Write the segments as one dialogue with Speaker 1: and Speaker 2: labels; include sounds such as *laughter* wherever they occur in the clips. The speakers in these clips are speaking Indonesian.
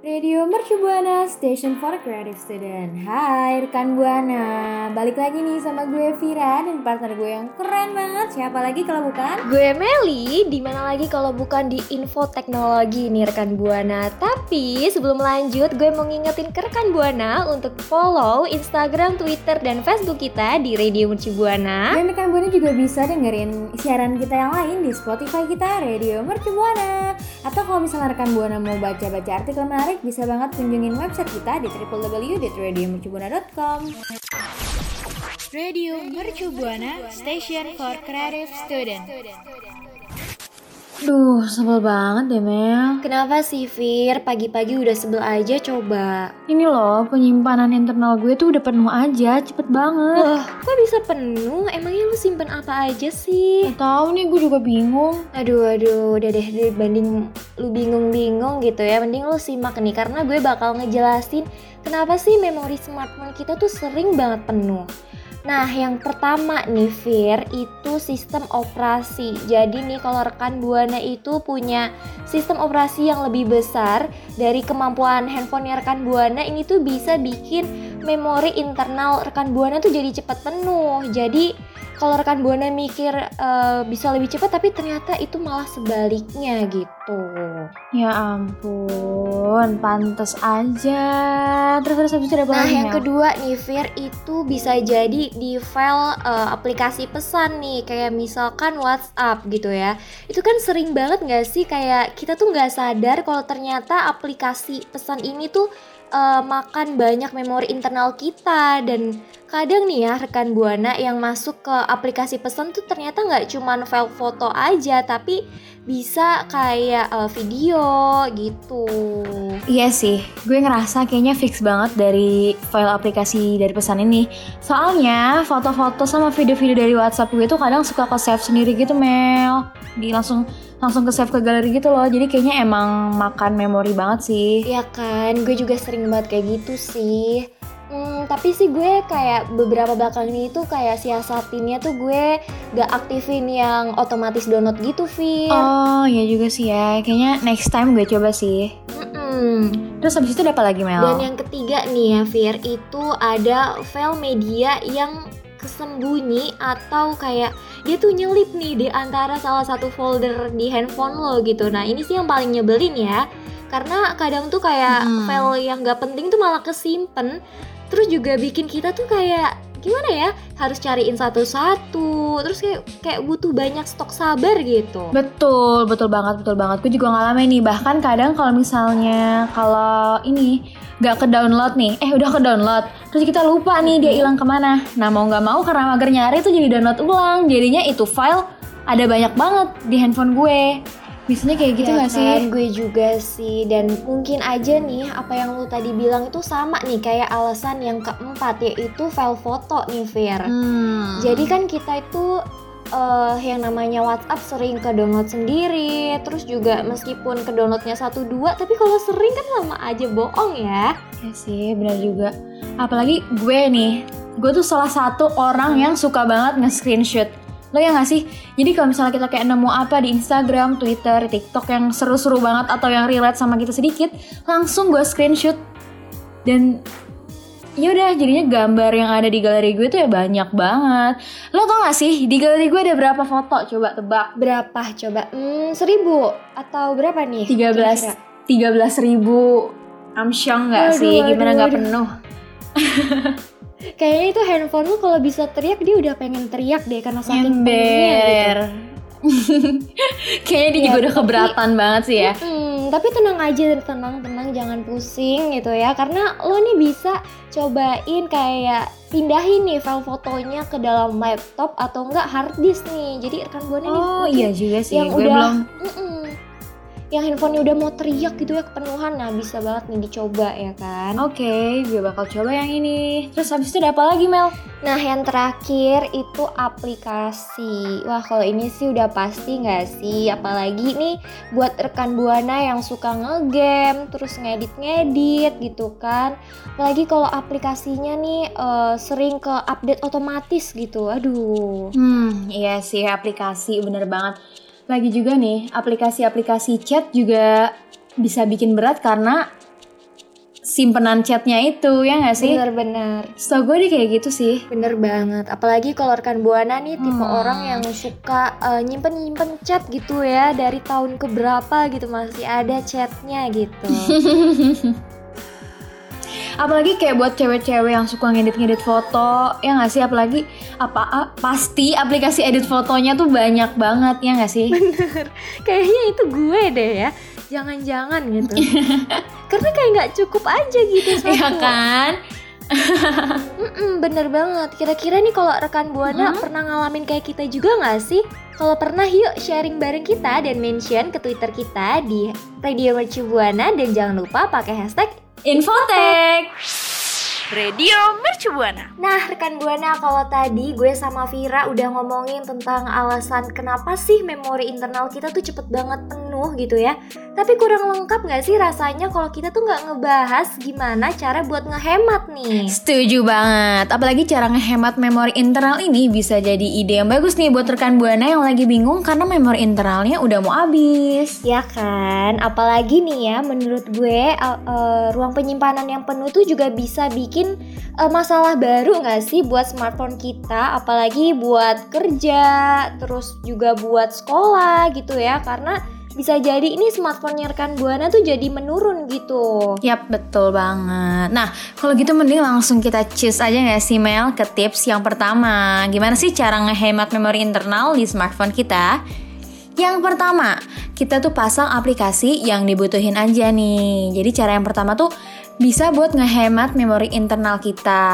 Speaker 1: Radio Mercu Buana, Station for Creative Student. Hai rekan Buana. Balik lagi nih sama gue Vira dan partner gue yang keren banget. Siapa lagi kalau bukan?
Speaker 2: Gue Meli, di mana lagi kalau bukan di info teknologi nih rekan Buana. Tapi sebelum lanjut gue mau ngingetin ke rekan Buana untuk follow Instagram, Twitter, dan Facebook kita di Radio Mercu Buana.
Speaker 1: Dan rekan Buana juga bisa dengerin siaran kita yang lain di Spotify kita Radio Mercu Buana. Atau kalau misalnya rekan Buana mau baca-baca artikel menarik bisa banget kunjungin website kita di www.radiomercubuana.com.
Speaker 3: Radio Mercu Buana, Station for Creative Student.
Speaker 1: Duh, sebel banget deh Mel.
Speaker 2: Kenapa sih Fir? Pagi-pagi udah sebel aja coba.
Speaker 1: Ini loh, penyimpanan internal gue tuh udah penuh aja, cepet banget.
Speaker 2: Loh, kok bisa penuh? Emangnya lu simpen apa aja sih?
Speaker 1: Gak tahu nih, gue juga bingung.
Speaker 2: Aduh, aduh, udah deh dibanding lu bingung-bingung gitu ya, mending lu simak nih karena gue bakal ngejelasin kenapa sih memori smartphone kita tuh sering banget penuh. Nah, yang pertama nih Fir, itu sistem operasi. Jadi nih kalau rekan Buana itu punya sistem operasi yang lebih besar dari kemampuan handphonenya rekan Buana, ini tuh bisa bikin memori internal rekan Buana tuh jadi cepat penuh. Jadi kalau rekan buana mikir uh, bisa lebih cepat tapi ternyata itu malah sebaliknya gitu.
Speaker 1: Ya ampun pantas aja. Terus terus habis
Speaker 2: nah yang ya? kedua nih Fir itu bisa jadi di file uh, aplikasi pesan nih kayak misalkan WhatsApp gitu ya. Itu kan sering banget nggak sih? Kayak kita tuh nggak sadar kalau ternyata aplikasi pesan ini tuh uh, makan banyak memori internal kita dan kadang nih ya rekan buana yang masuk ke aplikasi pesan tuh ternyata nggak cuma file foto aja tapi bisa kayak uh, video gitu.
Speaker 1: Iya sih, gue ngerasa kayaknya fix banget dari file aplikasi dari pesan ini. Soalnya foto-foto sama video-video dari WhatsApp gue tuh kadang suka ke save sendiri gitu Mel. Di langsung langsung ke save ke galeri gitu loh. Jadi kayaknya emang makan memori banget sih.
Speaker 2: Iya kan, gue juga sering banget kayak gitu sih Hmm, tapi sih gue kayak beberapa belakang ini tuh kayak siasatinnya tuh gue gak aktifin yang otomatis download gitu, Fir.
Speaker 1: Oh, iya juga sih ya. Kayaknya next time gue coba sih.
Speaker 2: Mm-mm.
Speaker 1: Terus habis itu ada apa lagi, Mel?
Speaker 2: Dan yang ketiga nih ya, Fir, itu ada file media yang kesembunyi atau kayak dia tuh nyelip nih di antara salah satu folder di handphone lo gitu. Nah, ini sih yang paling nyebelin ya. Karena kadang tuh kayak hmm. file yang gak penting tuh malah kesimpen terus juga bikin kita tuh kayak gimana ya harus cariin satu-satu terus kayak kayak butuh banyak stok sabar gitu.
Speaker 1: Betul betul banget betul banget. Gue juga ngalamin nih bahkan kadang kalau misalnya kalau ini nggak ke download nih eh udah ke download terus kita lupa nih dia hilang ke mana. Nah mau nggak mau karena mager nyari tuh jadi download ulang jadinya itu file ada banyak banget di handphone gue Biasanya kayak gitu ya gak kan, sih?
Speaker 2: Gue juga sih dan mungkin aja nih apa yang lu tadi bilang itu sama nih kayak alasan yang keempat yaitu file foto nih Fir. Hmm. Jadi kan kita itu uh, yang namanya WhatsApp sering ke download sendiri, terus juga meskipun ke downloadnya satu dua, tapi kalau sering kan lama aja bohong ya.
Speaker 1: Ya sih, benar juga. Apalagi gue nih, gue tuh salah satu orang yang suka banget nge-screenshot Lo ya gak sih? Jadi kalau misalnya kita kayak nemu apa di Instagram, Twitter, TikTok yang seru-seru banget atau yang relate sama kita sedikit, langsung gue screenshot. Dan ya udah jadinya gambar yang ada di galeri gue tuh ya banyak banget. Lo tau gak sih di galeri gue ada berapa foto? Coba tebak.
Speaker 2: Berapa coba? Hmm, seribu atau berapa nih?
Speaker 1: Tiga belas. Tiga belas ribu. Amsyong gak aduh, sih? Gimana aduh, gak penuh? *laughs*
Speaker 2: Kayaknya itu handphone lu kalau bisa teriak dia udah pengen teriak deh karena saking
Speaker 1: penuhnya gitu. *laughs* Kayaknya dia ya, juga udah keberatan banget sih ya.
Speaker 2: Hmm, tapi tenang aja, tenang, tenang, jangan pusing gitu ya. Karena lo nih bisa cobain kayak pindahin nih file fotonya ke dalam laptop atau enggak hard disk nih. Jadi rekan
Speaker 1: oh, nih. Oh iya juga sih.
Speaker 2: Yang
Speaker 1: gue
Speaker 2: udah,
Speaker 1: belum.
Speaker 2: Mm -mm, yang handphonenya udah mau teriak gitu ya kepenuhan. Nah bisa banget nih dicoba ya kan?
Speaker 1: Oke okay, gue bakal coba yang ini. Terus habis itu ada apa lagi Mel?
Speaker 2: Nah yang terakhir itu aplikasi. Wah kalau ini sih udah pasti nggak sih? Apalagi nih buat rekan buana yang suka ngegame terus ngedit-ngedit gitu kan. Apalagi kalau aplikasinya nih uh, sering ke update otomatis gitu. Aduh.
Speaker 1: Hmm iya sih aplikasi bener banget lagi juga nih aplikasi-aplikasi chat juga bisa bikin berat karena simpenan chatnya itu ya nggak sih?
Speaker 2: Bener-bener.
Speaker 1: Setahu gue deh kayak gitu sih.
Speaker 2: Bener banget. Apalagi kalau rekan buana nih tipe
Speaker 1: Hmm.
Speaker 2: orang yang suka eh, nyimpen-nyimpen chat gitu ya dari tahun keberapa gitu masih ada chatnya gitu. *laughs*
Speaker 1: Apalagi kayak buat cewek-cewek yang suka ngedit-ngedit foto, ya nggak sih? Apalagi apa ah, pasti aplikasi edit fotonya tuh banyak banget ya nggak sih?
Speaker 2: Kayaknya itu gue deh ya. Jangan-jangan gitu. *laughs* Karena kayak nggak cukup aja gitu
Speaker 1: ya
Speaker 2: satu.
Speaker 1: kan?
Speaker 2: Mm-mm, bener banget. Kira-kira nih kalau rekan buana
Speaker 1: Hmm?
Speaker 2: pernah ngalamin kayak kita juga nggak sih? Kalau pernah yuk sharing bareng kita dan mention ke Twitter kita di Radio Mercu Buana dan jangan lupa pakai hashtag
Speaker 1: Infotek.
Speaker 3: Radio Mercu Buana.
Speaker 2: Nah, rekan Buana, kalau tadi gue sama Vira udah ngomongin tentang alasan kenapa sih memori internal kita tuh cepet banget penuh gitu ya. Tapi kurang lengkap gak sih rasanya kalau kita tuh nggak ngebahas gimana cara buat ngehemat nih?
Speaker 1: Setuju banget. Apalagi cara ngehemat memori internal ini bisa jadi ide yang bagus nih buat rekan buana yang lagi bingung karena memori internalnya udah mau habis.
Speaker 2: Ya kan, apalagi nih ya menurut gue uh, uh, ruang penyimpanan yang penuh tuh juga bisa bikin uh, masalah baru nggak sih buat smartphone kita, apalagi buat kerja, terus juga buat sekolah gitu ya, karena bisa jadi ini smartphone-nya rekan buana tuh jadi menurun gitu.
Speaker 1: Yap, betul banget. Nah, kalau gitu mending langsung kita choose aja nggak sih Mel ke tips yang pertama. Gimana sih cara ngehemat memori internal di smartphone kita? Yang pertama, kita tuh pasang aplikasi yang dibutuhin aja nih. Jadi cara yang pertama tuh bisa buat ngehemat memori internal kita.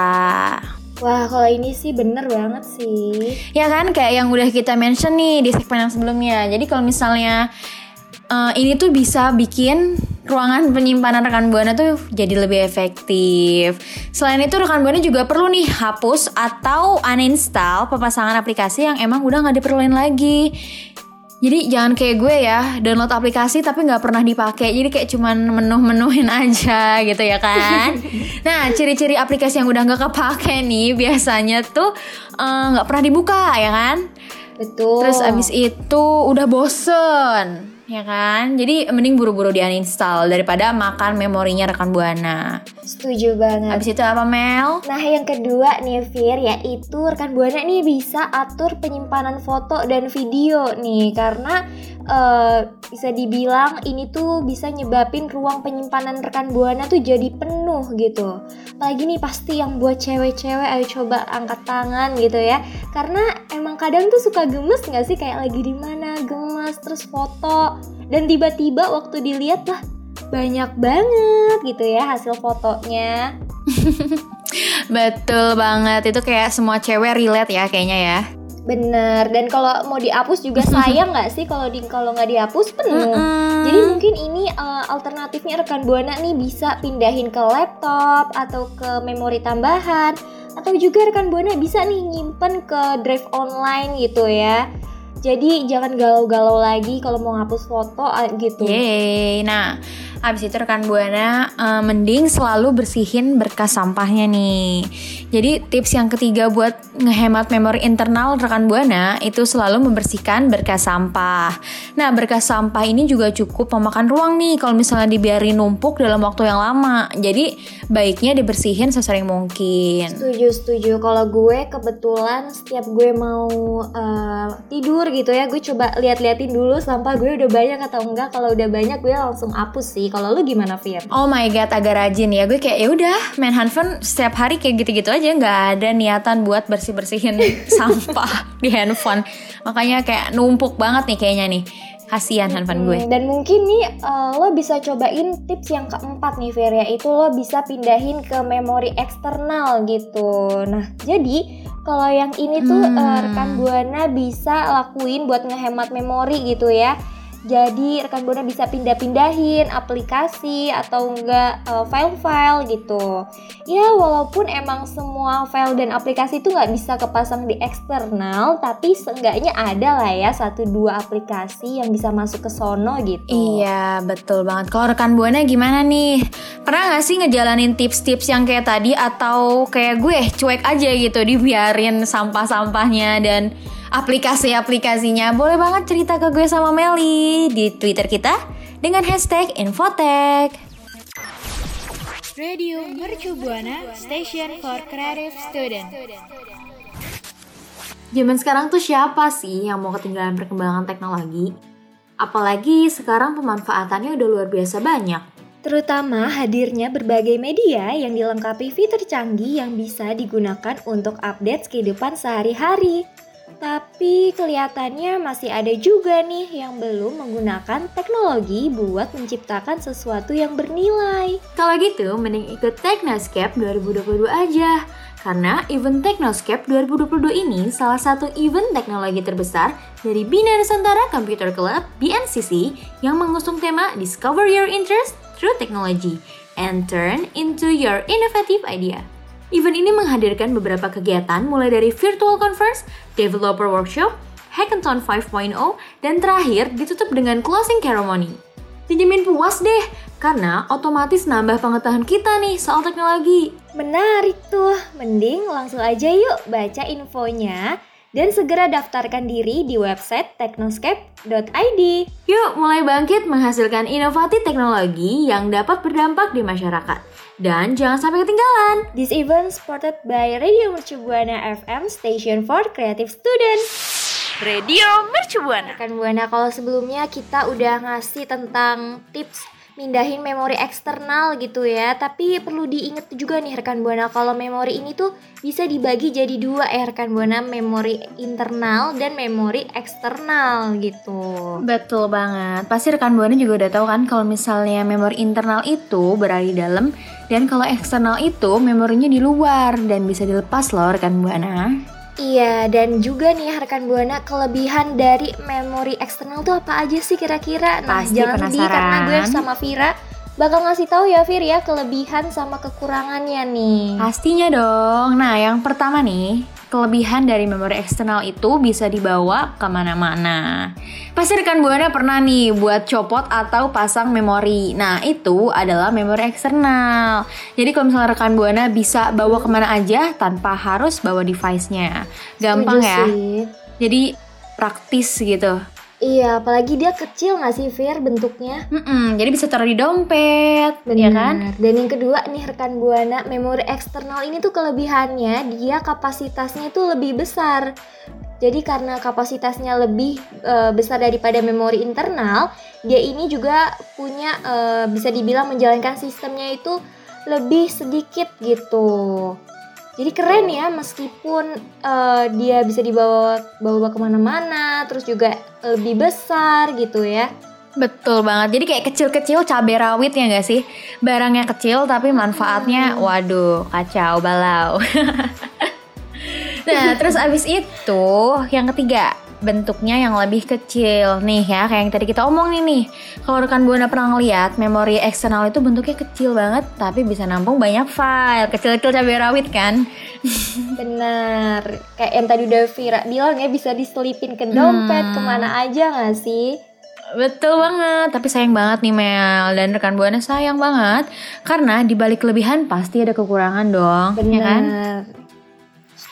Speaker 2: Wah, kalau ini sih bener banget sih.
Speaker 1: Ya kan kayak yang udah kita mention nih di segmen yang sebelumnya. Jadi kalau misalnya eh, ini tuh bisa bikin ruangan penyimpanan rekan buana tuh jadi lebih efektif. Selain itu rekan buana juga perlu nih hapus atau uninstall pepasangan aplikasi yang emang udah nggak diperluin lagi. Jadi jangan kayak gue ya download aplikasi tapi nggak pernah dipakai. Jadi kayak cuman menuh-menuhin *laughs* aja gitu ya kan. nah ciri-ciri aplikasi yang udah nggak kepake nih biasanya tuh eh, nggak pernah dibuka ya kan.
Speaker 2: Betul.
Speaker 1: Terus abis itu udah bosen ya kan. Jadi mending buru-buru di uninstall daripada makan memorinya rekan buana.
Speaker 2: setuju banget.
Speaker 1: Abis itu apa Mel?
Speaker 2: Nah yang kedua nih Fir yaitu rekan buana nih bisa atur penyimpanan foto dan video nih karena eh, bisa dibilang ini tuh bisa nyebabin ruang penyimpanan rekan buana tuh jadi penuh gitu. Apalagi nih pasti yang buat cewek-cewek ayo coba angkat tangan gitu ya karena emang kadang tuh suka gemes nggak sih kayak lagi di mana gemes terus foto dan tiba-tiba waktu dilihat lah banyak banget gitu ya hasil fotonya. *laughs*
Speaker 1: Betul banget. Itu kayak semua cewek relate ya kayaknya ya.
Speaker 2: Bener, dan kalau mau dihapus juga *laughs* sayang nggak sih kalau di kalau nggak dihapus penuh.
Speaker 1: Mm-mm.
Speaker 2: Jadi mungkin ini uh, alternatifnya rekan buana nih bisa pindahin ke laptop atau ke memori tambahan atau juga rekan buana bisa nih nyimpen ke drive online gitu ya. Jadi jangan galau-galau lagi kalau mau hapus foto uh, gitu.
Speaker 1: Yeay. Nah, abis itu rekan buana eh, mending selalu bersihin berkas sampahnya nih. Jadi tips yang ketiga buat ngehemat memori internal rekan buana itu selalu membersihkan berkas sampah. Nah, berkas sampah ini juga cukup memakan ruang nih kalau misalnya dibiarin numpuk dalam waktu yang lama. Jadi baiknya dibersihin sesering mungkin.
Speaker 2: Setuju, setuju. Kalau gue kebetulan setiap gue mau uh, tidur gitu ya, gue coba lihat-liatin dulu sampah gue udah banyak atau enggak. Kalau udah banyak gue langsung hapus sih. Kalau lu gimana, Fir?
Speaker 1: Oh my god, agak rajin ya. Gue kayak ya udah main handphone setiap hari kayak gitu-gitu aja, nggak ada niatan buat bersih-bersihin *laughs* sampah di handphone. Makanya kayak numpuk banget nih kayaknya nih. Kasihan handphone gue.
Speaker 2: Hmm, Dan mungkin nih uh, lo bisa cobain tips yang keempat nih Fer yaitu lo bisa pindahin ke memori eksternal gitu. Nah jadi kalau yang ini tuh uh,
Speaker 1: Hmm.
Speaker 2: rekan buana bisa lakuin buat ngehemat memori gitu ya. Jadi rekan buana bisa pindah-pindahin aplikasi atau enggak uh, file-file gitu. Ya walaupun emang semua file dan aplikasi itu nggak bisa kepasang di eksternal, tapi seenggaknya ada lah ya satu dua aplikasi yang bisa masuk ke sono gitu.
Speaker 1: Iya, betul banget. Kalau rekan Buana gimana nih? Pernah gak sih ngejalanin tips-tips yang kayak tadi atau kayak gue cuek aja gitu dibiarin sampah-sampahnya dan aplikasi-aplikasinya? Boleh banget cerita ke gue sama Meli di Twitter kita dengan hashtag Infotek.
Speaker 4: Radio Mercu Buana Station for Creative Student.
Speaker 1: Zaman sekarang tuh siapa sih yang mau ketinggalan perkembangan teknologi? Apalagi sekarang pemanfaatannya udah luar biasa banyak.
Speaker 2: Terutama hadirnya berbagai media yang dilengkapi fitur canggih yang bisa digunakan untuk update kehidupan sehari-hari. Tapi kelihatannya masih ada juga nih yang belum menggunakan teknologi buat menciptakan sesuatu yang bernilai.
Speaker 1: Kalau gitu, mending ikut Technoscape 2022 aja. Karena event Technoscape 2022 ini salah satu event teknologi terbesar dari Bina Nusantara Computer Club BNCC yang mengusung tema Discover Your Interest Through Technology and Turn into Your Innovative Idea. Event ini menghadirkan beberapa kegiatan mulai dari virtual conference, developer workshop, hackathon 5.0, dan terakhir ditutup dengan closing ceremony. Dijamin puas deh, karena otomatis nambah pengetahuan kita nih soal teknologi.
Speaker 2: Menarik tuh, mending langsung aja yuk baca infonya dan segera daftarkan diri di website teknoscape.id.
Speaker 1: Yuk mulai bangkit menghasilkan inovasi teknologi yang dapat berdampak di masyarakat. Dan jangan sampai ketinggalan.
Speaker 2: This event supported by Radio Mercu Buana FM Station for Creative Students.
Speaker 3: Radio Mercu Buana.
Speaker 2: Rekan Buana, kalau sebelumnya kita udah ngasih tentang tips mindahin memori eksternal gitu ya Tapi perlu diingat juga nih rekan Buana Kalau memori ini tuh bisa dibagi jadi dua ya rekan Buana Memori internal dan memori eksternal gitu
Speaker 1: Betul banget. Pasti rekan Buana juga udah tahu kan kalau misalnya memori internal itu berada di dalam dan kalau eksternal itu memorinya di luar dan bisa dilepas loh rekan Buana.
Speaker 2: Iya, dan juga nih rekan Buana kelebihan dari memori eksternal tuh apa aja sih kira-kira? Nah,
Speaker 1: Pasti
Speaker 2: jangan sedih karena
Speaker 1: penasaran.
Speaker 2: gue sama Vira bakal ngasih tahu ya Fir ya kelebihan sama kekurangannya nih.
Speaker 1: Pastinya dong. Nah, yang pertama nih, kelebihan dari memori eksternal itu bisa dibawa ke mana-mana. Pasti rekan Buana pernah nih buat copot atau pasang memori. Nah, itu adalah memori eksternal. Jadi kalau misalnya rekan Buana bisa bawa ke mana aja tanpa harus bawa device-nya. Gampang
Speaker 2: Setuju
Speaker 1: ya.
Speaker 2: sih.
Speaker 1: Jadi praktis gitu.
Speaker 2: Iya, apalagi dia kecil nggak sih Fir bentuknya?
Speaker 1: Mm-mm, jadi bisa taruh di dompet, ya kan?
Speaker 2: Benar. Dan yang kedua nih rekan Buana, memori eksternal ini tuh kelebihannya dia kapasitasnya tuh lebih besar. Jadi karena kapasitasnya lebih eh, besar daripada memori internal, dia ini juga punya eh, bisa dibilang menjalankan sistemnya itu lebih sedikit gitu. Jadi keren ya meskipun eh, dia bisa dibawa bawa ke mana-mana, terus juga lebih besar gitu ya.
Speaker 1: Betul banget. Jadi kayak kecil-kecil cabai rawit ya nggak sih? Barangnya kecil tapi manfaatnya waduh kacau balau. *laughs* nah terus abis itu yang ketiga bentuknya yang lebih kecil. Nih ya kayak yang tadi kita omongin nih. Kalau rekan buana pernah ngeliat memori eksternal itu bentuknya kecil banget tapi bisa nampung banyak file. Kecil-kecil cabai rawit kan? *laughs*
Speaker 2: Benar, kayak yang tadi udah Vira bilang ya bisa diselipin ke dompet
Speaker 1: Hmm.
Speaker 2: ke mana aja gak sih?
Speaker 1: Betul banget, tapi sayang banget nih Mel. Dan rekan buana sayang banget. Karena di balik kelebihan pasti ada kekurangan dong, ya kan?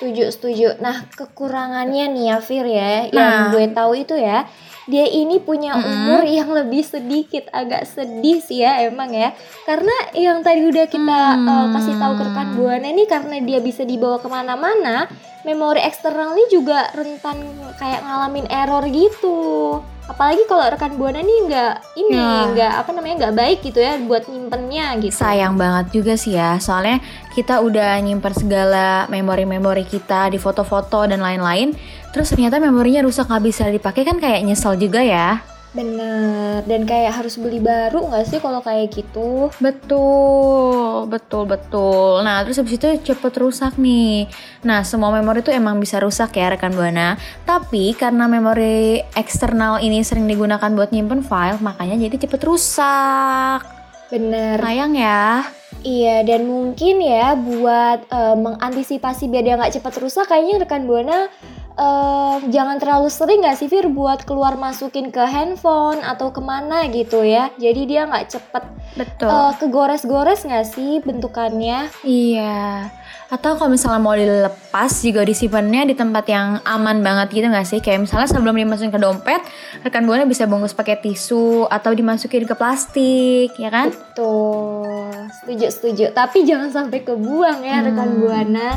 Speaker 2: Setuju, setuju. Nah, kekurangannya nih ya Fir ya,
Speaker 1: Nah.
Speaker 2: yang gue tahu itu ya, dia ini punya umur yang lebih sedikit, agak sedih sih ya emang ya. Karena yang tadi udah kita
Speaker 1: Hmm.
Speaker 2: eh, kasih tahu ke rekan Buana nih karena dia bisa dibawa ke mana-mana, memori eksternal ini juga rentan kayak ngalamin error gitu. Apalagi kalau rekan Buana nih nggak ini
Speaker 1: Ya.
Speaker 2: nggak apa namanya nggak baik gitu ya buat nyimpennya gitu.
Speaker 1: Sayang banget juga sih ya, soalnya kita udah nyimpan segala memori-memori kita di foto-foto dan lain-lain, terus ternyata memorinya rusak nggak bisa dipakai kan kayak nyesel juga ya.
Speaker 2: Bener, dan kayak harus beli baru nggak sih kalau kayak gitu?
Speaker 1: Betul, betul, betul. Nah, terus habis itu cepet rusak nih. Nah, semua memori itu emang bisa rusak ya rekan Buana. Tapi karena memori eksternal ini sering digunakan buat nyimpen file, makanya jadi cepet rusak.
Speaker 2: Bener.
Speaker 1: Sayang ya.
Speaker 2: Iya, dan mungkin ya buat eh, mengantisipasi biar dia nggak cepat rusak, kayaknya rekan Buana eh, jangan terlalu sering nggak sih Fir buat keluar masukin ke handphone atau ke mana gitu ya. Jadi dia nggak cepet
Speaker 1: Betul.
Speaker 2: eh, kegores-gores nggak sih bentukannya?
Speaker 1: Iya. Atau kalau misalnya mau dilepas juga disimpannya di tempat yang aman banget gitu nggak sih? Kayak misalnya sebelum dimasukin ke dompet, rekan buana bisa bungkus pakai tisu atau dimasukin ke plastik, ya kan?
Speaker 2: Tuh, setuju setuju. Tapi jangan sampai kebuang ya rekan
Speaker 1: Hmm.
Speaker 2: buana.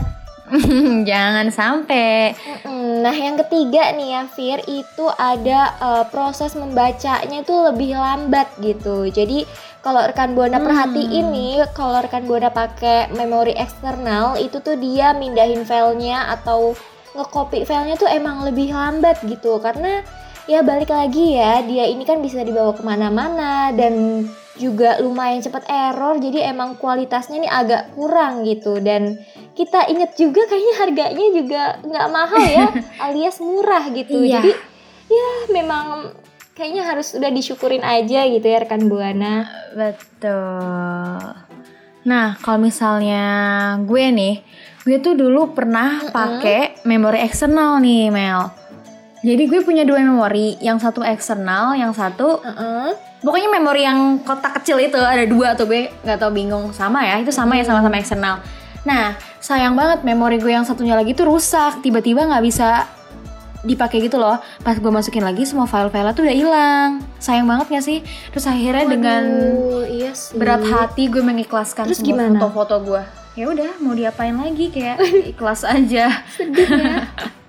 Speaker 2: *laughs*
Speaker 1: Jangan sampai.
Speaker 2: Nah, yang ketiga nih ya, Fir, itu ada eh, proses membacanya itu lebih lambat gitu. Jadi, kalau rekan Buana
Speaker 1: Hmm.
Speaker 2: perhatiin nih, kalau rekan Buana pakai memori eksternal, itu tuh dia mindahin filenya atau ngekopi filenya tuh emang lebih lambat gitu. Karena ya balik lagi ya, dia ini kan bisa dibawa ke mana-mana dan juga lumayan cepet error jadi emang kualitasnya nih agak kurang gitu dan kita inget juga kayaknya harganya juga nggak mahal ya *laughs* alias murah gitu
Speaker 1: Iya.
Speaker 2: jadi ya memang kayaknya harus udah disyukurin aja gitu ya rekan buana
Speaker 1: Betul. Nah, kalau misalnya gue nih, gue tuh dulu pernah
Speaker 2: Mm-mm.
Speaker 1: pakai memori eksternal nih, Mel. Jadi gue punya dua memori, yang satu eksternal, yang satu
Speaker 2: Heeh.
Speaker 1: pokoknya memori yang kotak kecil itu ada dua tuh gue nggak tahu bingung sama ya, itu sama ya sama-sama eksternal. Nah, sayang banget memori gue yang satunya lagi tuh rusak, tiba-tiba nggak bisa dipakai gitu loh. Pas gue masukin lagi semua file-file tuh udah hilang. Sayang banget gak sih? Terus akhirnya dengan
Speaker 2: Waduh, iya sih.
Speaker 1: berat hati gue mengikhlaskan
Speaker 2: Terus
Speaker 1: semua foto-foto gue ya udah mau diapain lagi kayak *laughs* ikhlas aja
Speaker 2: sedih ya *laughs*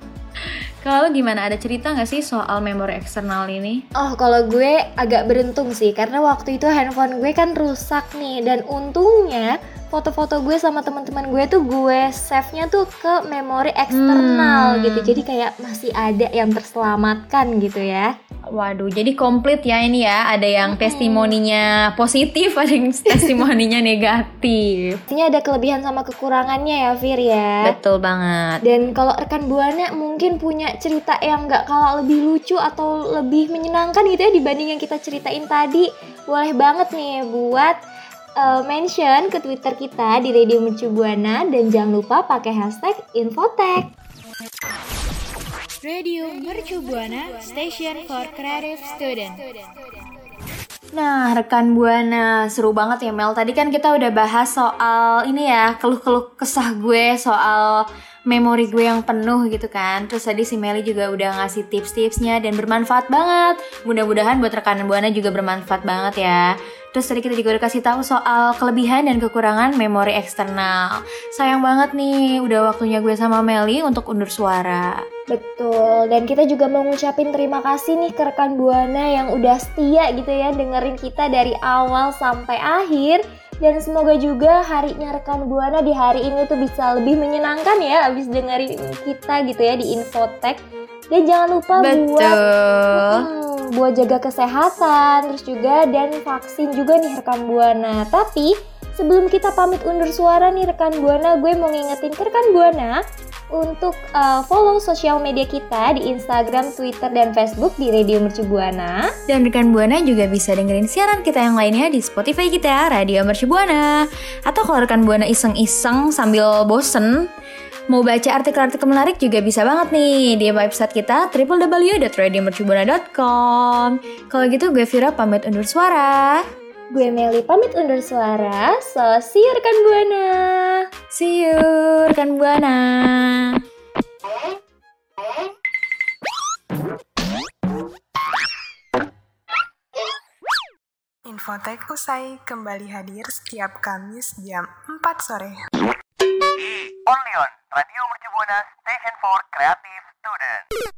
Speaker 1: kalau gimana ada cerita nggak sih soal memori eksternal ini
Speaker 2: Oh, kalau gue agak beruntung sih karena waktu itu handphone gue kan rusak nih dan untungnya foto-foto gue sama teman-teman gue tuh gue save-nya tuh ke memori eksternal
Speaker 1: Hmm.
Speaker 2: gitu. Jadi kayak masih ada yang terselamatkan gitu ya.
Speaker 1: Waduh jadi komplit ya ini ya ada yang
Speaker 2: Mm-mm.
Speaker 1: testimoninya positif *laughs* ada yang testimoninya negatif
Speaker 2: Pastinya ada kelebihan sama kekurangannya ya, Fir ya.
Speaker 1: betul banget
Speaker 2: Dan kalau rekan buana mungkin punya cerita yang nggak kalah lebih lucu atau lebih menyenangkan gitu ya dibanding yang kita ceritain tadi, boleh banget nih buat uh, mention ke Twitter kita di Radio Mercu Buana dan jangan lupa pakai hashtag Infotech.
Speaker 4: Radio Mercu Buana Station for Creative Student.
Speaker 1: Nah, rekan Buana, seru banget ya Mel. Tadi kan kita udah bahas soal ini ya, keluh-keluh kesah gue soal memori gue yang penuh gitu kan. Terus tadi si Meli juga udah ngasih tips-tipsnya dan bermanfaat banget. Mudah-mudahan buat rekan Buana juga bermanfaat banget ya. Terus tadi kita juga udah kasih tahu soal kelebihan dan kekurangan memori eksternal. Sayang banget nih, udah waktunya gue sama Meli untuk undur suara.
Speaker 2: Betul, dan kita juga mau ngucapin terima kasih nih ke rekan Buana yang udah setia gitu ya dengerin kita dari awal sampai akhir. Dan semoga juga harinya rekan Buana di hari ini tuh bisa lebih menyenangkan ya abis dengerin kita gitu ya di Infotech. Dan jangan lupa buat
Speaker 1: Betul.
Speaker 2: Hmm, buat jaga kesehatan, terus juga dan vaksin juga nih rekan Buana. Tapi sebelum kita pamit undur suara nih rekan Buana, gue mau ngingetin ke rekan Buana untuk uh, follow sosial media kita di Instagram, Twitter, dan Facebook di Radio Mercu Buana.
Speaker 1: Dan rekan Buana juga bisa dengerin siaran kita yang lainnya di Spotify kita, Radio Mercu Buana. Atau kalau rekan Buana iseng-iseng sambil bosen, mau baca artikel-artikel menarik juga bisa banget nih di website kita www.radiomercubuana.com. Kalau gitu gue Vira pamit undur suara.
Speaker 2: Gue Meli pamit undur suara, so see you rekan Buana.
Speaker 1: See you rekan Buana.
Speaker 5: Infotek usai kembali hadir setiap Kamis jam 4 sore.
Speaker 6: Only on Radio Mercu Buana Station for Creative Student.